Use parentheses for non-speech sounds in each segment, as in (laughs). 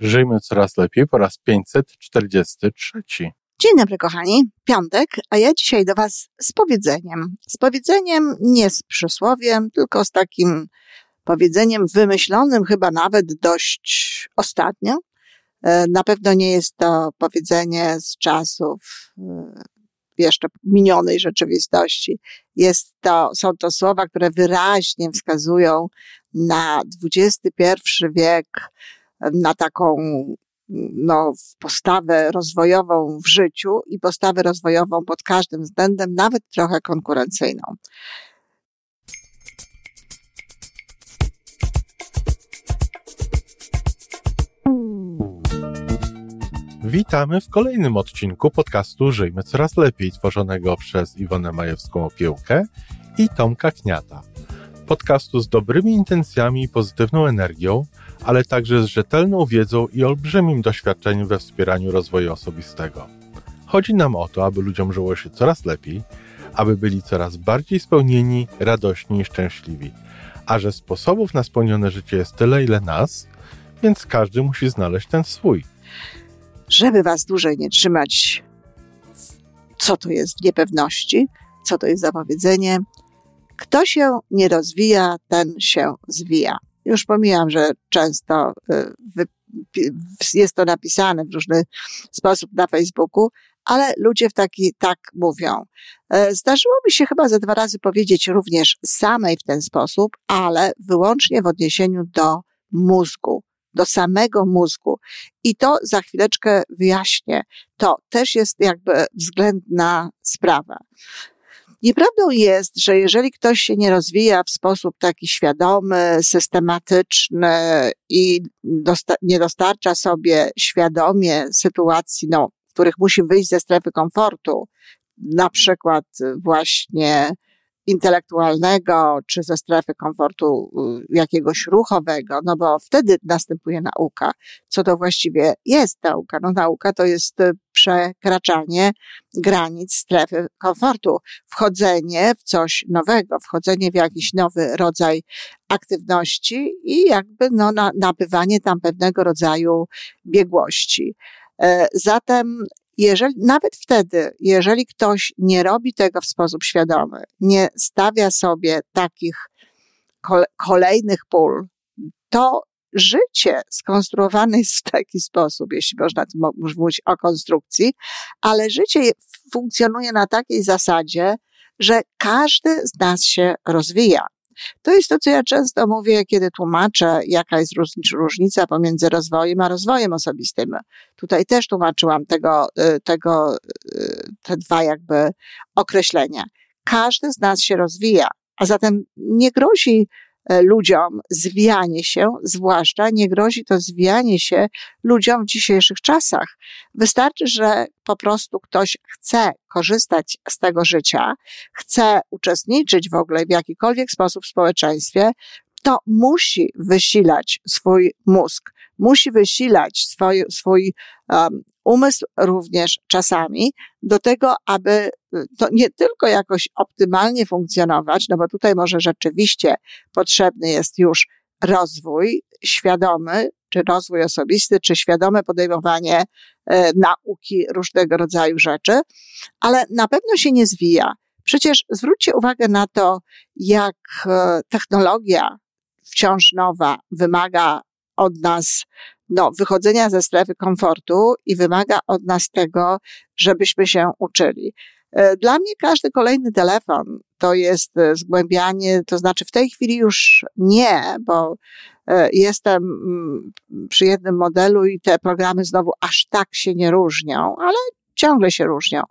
Żyjmy coraz lepiej po raz 543. Dzień dobry, kochani. Piątek, a ja dzisiaj do Was z powiedzeniem. Z powiedzeniem nie z przysłowiem, tylko z takim powiedzeniem wymyślonym chyba nawet dość ostatnio. E, na pewno nie jest to powiedzenie z czasów e, jeszcze minionej rzeczywistości. Jest to, są to słowa, które wyraźnie wskazują na XXI wiek, na taką no, postawę rozwojową w życiu i postawę rozwojową pod każdym względem, nawet trochę konkurencyjną. Witamy w kolejnym odcinku podcastu Żyjmy Coraz Lepiej, tworzonego przez Iwonę Majewską Opiełkę i Tomka Kniata. Podcastu z dobrymi intencjami i pozytywną energią, ale także z rzetelną wiedzą i olbrzymim doświadczeniem we wspieraniu rozwoju osobistego. Chodzi nam o to, aby ludziom żyło się coraz lepiej, aby byli coraz bardziej spełnieni, radośni i szczęśliwi. A że sposobów na spełnione życie jest tyle, ile nas, więc każdy musi znaleźć ten swój. Żeby was dłużej nie trzymać, co to jest niepewności, co to jest zapowiedzenie, kto się nie rozwija, ten się zwija. Już pomijam, że często y, jest to napisane w różny sposób na Facebooku, ale ludzie w taki tak mówią. E, zdarzyło mi się chyba ze dwa razy powiedzieć również samej w ten sposób, ale wyłącznie w odniesieniu do mózgu, do samego mózgu. I to za chwileczkę wyjaśnię. To też jest jakby względna sprawa. Nieprawdą jest, że jeżeli ktoś się nie rozwija w sposób taki świadomy, systematyczny i dosta- nie dostarcza sobie świadomie sytuacji, no, w których musi wyjść ze strefy komfortu, na przykład właśnie intelektualnego, czy ze strefy komfortu jakiegoś ruchowego, no bo wtedy następuje nauka. Co to właściwie jest nauka? No nauka to jest y, przekraczanie granic strefy komfortu, wchodzenie w coś nowego, wchodzenie w jakiś nowy rodzaj aktywności i jakby no, na, nabywanie tam pewnego rodzaju biegłości. E, zatem jeżeli, nawet wtedy, jeżeli ktoś nie robi tego w sposób świadomy, nie stawia sobie takich kolejnych pól, to życie skonstruowane jest w taki sposób, jeśli można mówić o konstrukcji, ale życie funkcjonuje na takiej zasadzie, że każdy z nas się rozwija. To jest to, co ja często mówię, kiedy tłumaczę, jaka jest różnica pomiędzy rozwojem a rozwojem osobistym. Tutaj też tłumaczyłam tego, y, tego, y, te dwa jakby określenia. Każdy z nas się rozwija, a zatem nie grozi ludziom zwijanie się, zwłaszcza nie grozi to zwijanie się ludziom w dzisiejszych czasach. Wystarczy, że po prostu ktoś chce korzystać z tego życia, chce uczestniczyć w ogóle w jakikolwiek sposób w społeczeństwie, to musi wysilać swój mózg, musi wysilać swój, swój um, umysł również czasami do tego, aby y, to nie tylko jakoś optymalnie funkcjonować, no bo tutaj może rzeczywiście potrzebny jest już rozwój świadomy, czy rozwój osobisty, czy świadome podejmowanie e, nauki różnego rodzaju rzeczy, ale na pewno się nie zwija. Przecież zwróćcie uwagę na to, jak e, technologia wciąż nowa wymaga od nas no, wychodzenia ze strefy komfortu i wymaga od nas tego, żebyśmy się uczyli. E, dla mnie każdy kolejny telefon to jest e, zgłębianie, to znaczy w tej chwili już nie, bo e, jestem mm, przy jednym modelu i te programy znowu aż tak się nie różnią, ale ciągle się różnią.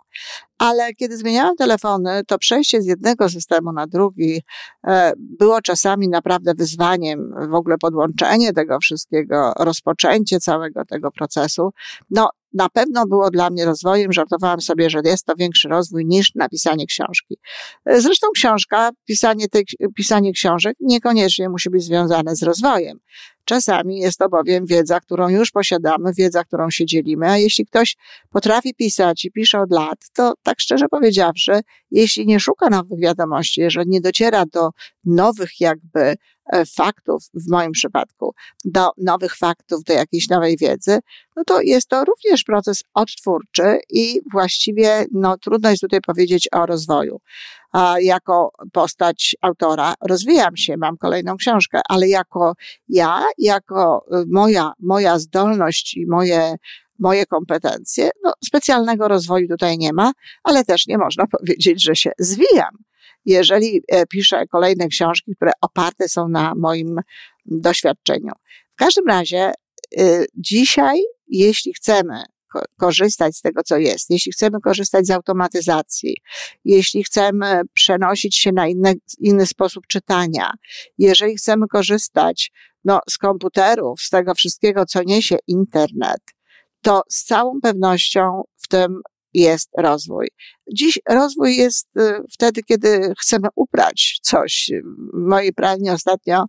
Ale kiedy zmieniałam telefony, to przejście z jednego systemu na drugi e, było czasami naprawdę wyzwaniem, w ogóle podłączenie tego wszystkiego, rozpoczęcie całego tego procesu. No, na pewno było dla mnie rozwojem. Żartowałam sobie, że jest to większy rozwój niż napisanie książki. Zresztą książka, pisanie, tej, pisanie książek niekoniecznie musi być związane z rozwojem. Czasami jest to bowiem wiedza, którą już posiadamy, wiedza, którą się dzielimy, a jeśli ktoś potrafi pisać i pisze od lat, to tak szczerze powiedziawszy, jeśli nie szuka nowych wiadomości, jeżeli nie dociera do nowych jakby faktów, w moim przypadku, do nowych faktów, do jakiejś nowej wiedzy, no to jest to również proces odtwórczy i właściwie no, trudno jest tutaj powiedzieć o rozwoju. A jako postać autora rozwijam się, mam kolejną książkę, ale jako ja, jako y, moja, moja zdolność i moje moje kompetencje. No, specjalnego rozwoju tutaj nie ma, ale też nie można (laughs) powiedzieć, że się zwijam. Jeżeli e, piszę kolejne książki, które oparte są na moim doświadczeniu. W każdym razie, y, dzisiaj, jeśli chcemy korzystać z tego, co jest, jeśli chcemy korzystać z automatyzacji, jeśli chcemy przenosić się na inny, inny sposób czytania, jeżeli chcemy korzystać no, z komputerów, z tego wszystkiego, co niesie internet, to z całą pewnością w tym jest rozwój. Dziś rozwój jest y, wtedy, kiedy chcemy uprać coś. W mojej pralni ostatnio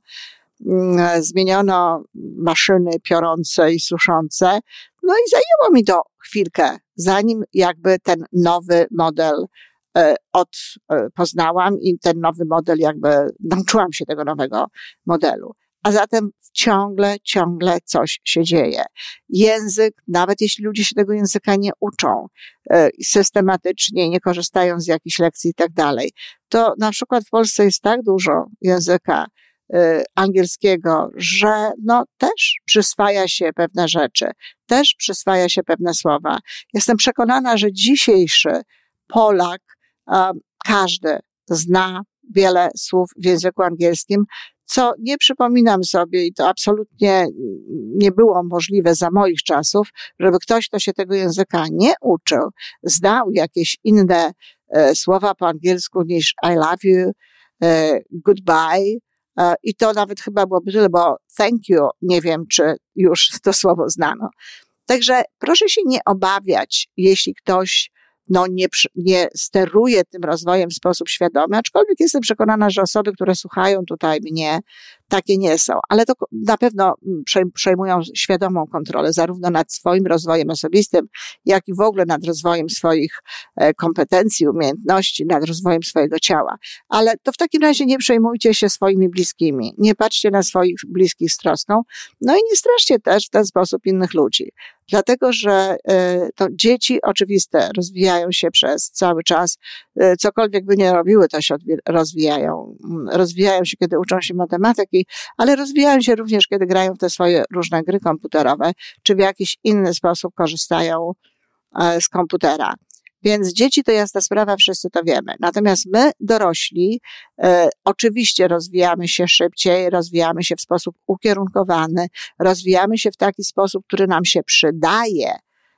mm, zmieniono maszyny piorące i suszące. No i zajęło mi to chwilkę, zanim jakby ten nowy model y, od, y, poznałam i ten nowy model jakby nauczyłam się tego nowego modelu a zatem ciągle, ciągle coś się dzieje. Język, nawet jeśli ludzie się tego języka nie uczą e, systematycznie, nie korzystają z jakichś lekcji i tak dalej, to na przykład w Polsce jest tak dużo języka e, angielskiego, że no też przyswaja się pewne rzeczy, też przyswaja się pewne słowa. Jestem przekonana, że dzisiejszy Polak, każdy zna wiele słów w języku angielskim, co nie przypominam sobie i to absolutnie nie było możliwe za moich czasów, żeby ktoś, kto się tego języka nie uczył, znał jakieś inne e, słowa po angielsku niż I love you, e, goodbye, e, i to nawet chyba byłoby tyle, bo thank you, nie wiem, czy już (laughs) to słowo znano. Także proszę się nie obawiać, jeśli ktoś no, nie, nie steruje tym rozwojem w sposób świadomy, aczkolwiek jestem przekonana, że osoby, które słuchają tutaj mnie, takie nie są, ale to na pewno mm, przejmują świadomą kontrolę zarówno nad swoim rozwojem osobistym, jak i w ogóle nad rozwojem swoich e, kompetencji, umiejętności, nad rozwojem swojego ciała. Ale to w takim razie nie przejmujcie się swoimi bliskimi, nie patrzcie na swoich bliskich z troską, no i nie straszcie też w ten sposób innych ludzi. Dlatego, że e, to dzieci oczywiste rozwijają się przez cały czas, e, cokolwiek by nie robiły, to się rozwijają. Mm, rozwijają się, kiedy uczą się matematyki, ale rozwijają się również, kiedy grają w te swoje różne gry komputerowe, czy w jakiś inny sposób korzystają e, z komputera. Więc dzieci to jasna sprawa, wszyscy to wiemy. Natomiast my, dorośli, e, oczywiście rozwijamy się szybciej, rozwijamy się w sposób ukierunkowany, rozwijamy się w taki sposób, który nam się przydaje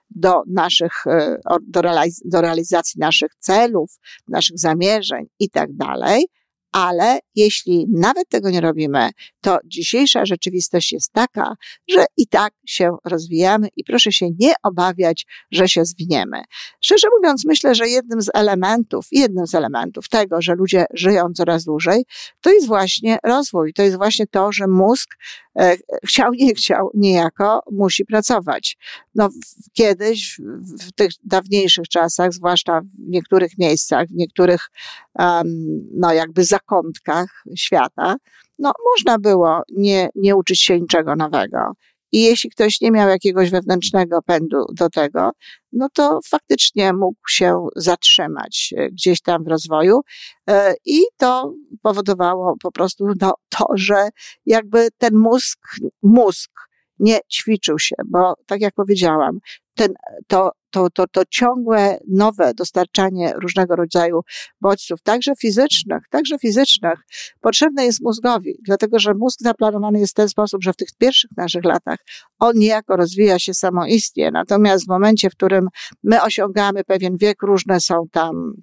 do naszych, e, do, realiz do realizacji naszych celów, naszych zamierzeń i tak dalej ale jeśli nawet tego nie robimy, to dzisiejsza rzeczywistość jest taka, że i tak się rozwijamy i proszę się nie obawiać, że się zwiniemy. Szczerze mówiąc, myślę, że jednym z elementów, jednym z elementów tego, że ludzie żyją coraz dłużej, to jest właśnie rozwój, to jest właśnie to, że mózg e, chciał, nie chciał, niejako musi pracować. No, kiedyś, w tych dawniejszych czasach, zwłaszcza w niektórych miejscach, w niektórych, um, no, jakby zakątkach świata, no, można było nie, nie uczyć się niczego nowego. I jeśli ktoś nie miał jakiegoś wewnętrznego pędu do tego, no to faktycznie mógł się zatrzymać e, gdzieś tam w rozwoju. E, I to powodowało po prostu no, to, że jakby ten mózg, mózg nie ćwiczył się, bo tak jak powiedziałam, ten, to, to, to, to ciągłe nowe dostarczanie różnego rodzaju bodźców, także fizycznych, także fizycznych, potrzebne jest mózgowi, dlatego że mózg zaplanowany jest w ten sposób, że w tych pierwszych naszych latach on niejako rozwija się samoistnie, natomiast w momencie, w którym my osiągamy pewien wiek, różne są tam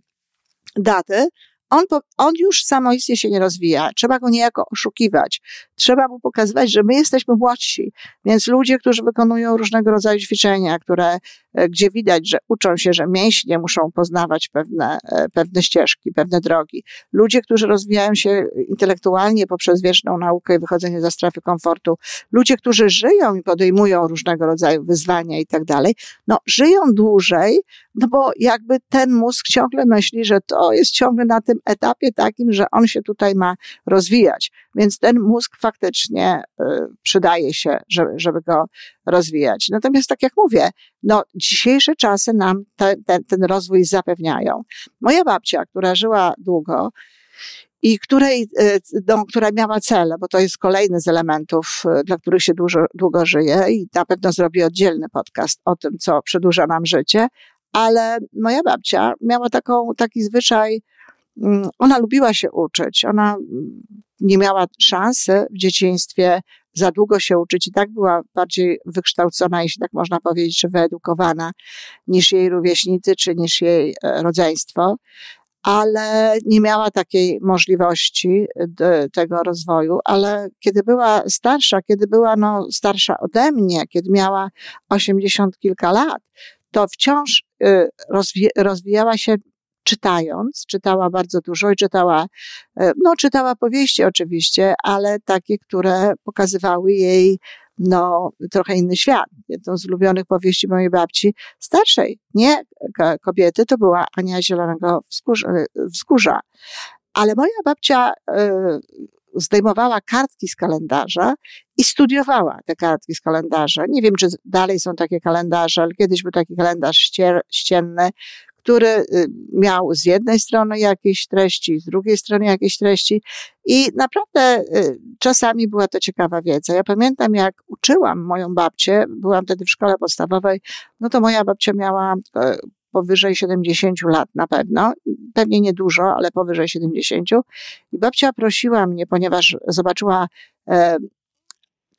daty, on, on już samoistnie się nie rozwija. Trzeba go niejako oszukiwać. Trzeba mu pokazywać, że my jesteśmy młodsi. Więc ludzie, którzy wykonują różnego rodzaju ćwiczenia, które, e, gdzie widać, że uczą się, że mięśnie muszą poznawać pewne, e, pewne ścieżki, pewne drogi. Ludzie, którzy rozwijają się intelektualnie poprzez wieczną naukę i wychodzenie ze strefy komfortu. Ludzie, którzy żyją i podejmują różnego rodzaju wyzwania i tak dalej. No, żyją dłużej, no bo jakby ten mózg ciągle myśli, że to jest ciągle na tym etapie takim, że on się tutaj ma rozwijać. Więc ten mózg faktycznie y, przydaje się, żeby, żeby go rozwijać. Natomiast tak jak mówię, no, dzisiejsze czasy nam te, te, ten rozwój zapewniają. Moja babcia, która żyła długo, i której, no, która miała cel, bo to jest kolejny z elementów, e, dla których się dużo, długo żyje i na pewno zrobi oddzielny podcast o tym, co przedłuża nam życie, ale moja babcia miała taką, taki zwyczaj, ona lubiła się uczyć, ona mm, nie miała szansy w dzieciństwie za długo się uczyć i tak była bardziej wykształcona, jeśli tak można powiedzieć, czy wyedukowana niż jej rówieśnicy, czy niż jej e, rodzeństwo ale nie miała takiej możliwości tego rozwoju, ale kiedy była starsza, kiedy była no, starsza ode mnie, kiedy miała 80 kilka lat, to wciąż y, rozwijała się czytając, czytała bardzo dużo i czytała, y, no czytała powieści oczywiście, ale takie, które pokazywały jej no, trochę inny świat. Jedną z ulubionych powieści mojej babci, starszej, nie kobiety, to była Ania Zielonego Wzgórza. Ale moja babcia y, zdejmowała kartki z kalendarza i studiowała te kartki z kalendarza. Nie wiem, czy dalej są takie kalendarze, ale kiedyś był taki kalendarz ścienny, który y, miał z jednej strony jakieś treści, z drugiej strony jakieś treści i naprawdę y, czasami była to ciekawa wiedza. Ja pamiętam, jak uczyłam moją babcię, byłam wtedy w szkole podstawowej, no to moja babcia miała e, powyżej 70 lat na pewno, pewnie nie dużo, ale powyżej 70. I babcia prosiła mnie, ponieważ zobaczyła e,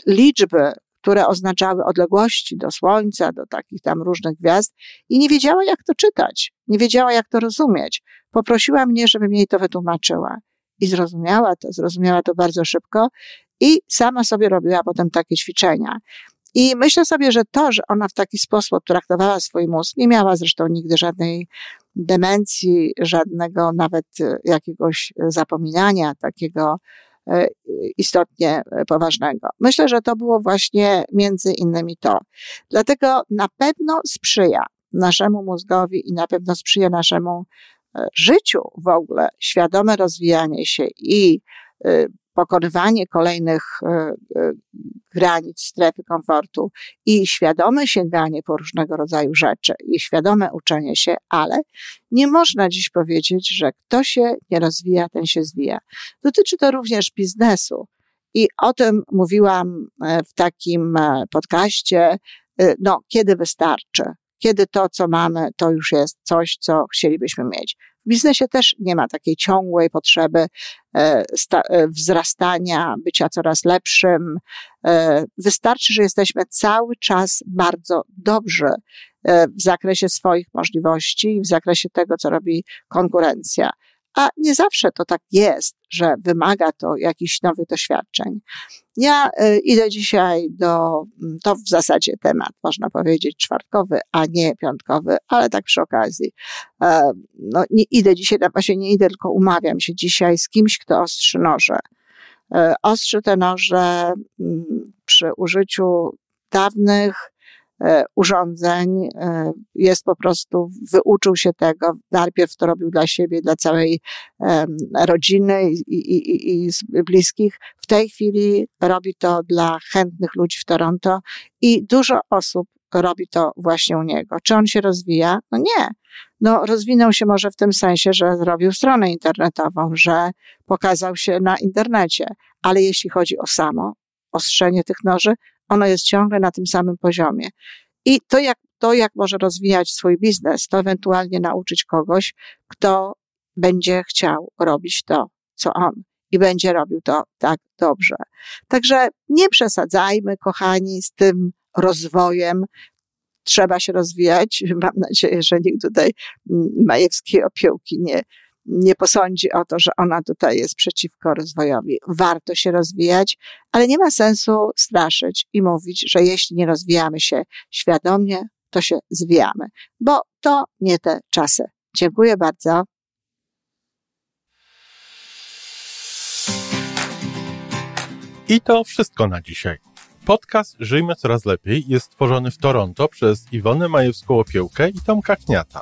liczby które oznaczały odległości do Słońca, do takich tam różnych gwiazd i nie wiedziała, jak to czytać, nie wiedziała, jak to rozumieć. Poprosiła mnie, żebym jej to wytłumaczyła. I zrozumiała to, zrozumiała to bardzo szybko i sama sobie robiła potem takie ćwiczenia. I myślę sobie, że to, że ona w taki sposób traktowała swój mózg, nie miała zresztą nigdy żadnej demencji, żadnego nawet jakiegoś zapominania takiego E, istotnie e, poważnego. Myślę, że to było właśnie między innymi to. Dlatego na pewno sprzyja naszemu mózgowi i na pewno sprzyja naszemu e, życiu w ogóle świadome rozwijanie się i pokonywanie kolejnych e, e, granic strefy komfortu i świadome sięganie po różnego rodzaju rzeczy i świadome uczenie się, ale nie można dziś powiedzieć, że kto się nie rozwija, ten się zwija. Dotyczy to również biznesu. I o tym mówiłam e, w takim podcaście, no, kiedy wystarczy, kiedy to, co mamy, to już jest coś, co chcielibyśmy mieć. W biznesie też nie ma takiej ciągłej potrzeby e, e, wzrastania, bycia coraz lepszym. E, wystarczy, że jesteśmy cały czas bardzo dobrzy w zakresie swoich możliwości, w zakresie tego, co robi konkurencja a nie zawsze to tak jest, że wymaga to jakichś nowych doświadczeń. Ja y, idę dzisiaj do, mm, to w zasadzie temat, można powiedzieć, czwartkowy, a nie piątkowy, ale tak przy okazji. E, no, nie idę dzisiaj, właśnie nie idę, tylko umawiam się dzisiaj z kimś, kto ostrzy noże. E, ostrzy te noże mm, przy użyciu dawnych, E, urządzeń, e, jest po prostu, wyuczył się tego, najpierw to robił dla siebie, dla całej rodziny i, i, i bliskich. W tej chwili robi to dla chętnych ludzi w Toronto i dużo osób robi to właśnie u niego. Czy on się rozwija? No nie. No, rozwinął się może w tym sensie, że zrobił stronę internetową, że pokazał się na internecie, ale jeśli chodzi o samo ostrzenie tych noży, ono jest ciągle na tym samym poziomie. I to jak, to, jak może rozwijać swój biznes, to ewentualnie nauczyć kogoś, kto będzie chciał robić to, co on i będzie robił to tak dobrze. Także nie przesadzajmy, kochani, z tym rozwojem. Trzeba się rozwijać. Mam nadzieję, że nikt tutaj Majewskiej opiełki nie, nie posądzi o to, że ona tutaj jest przeciwko rozwojowi. Warto się rozwijać, ale nie ma sensu straszyć i mówić, że jeśli nie rozwijamy się świadomie, to się zwijamy, bo to nie te czasy. Dziękuję bardzo. I to wszystko na dzisiaj. Podcast Żyjmy Coraz Lepiej jest stworzony w Toronto przez Iwonę Majewską-Opiełkę i Tomka Kniata.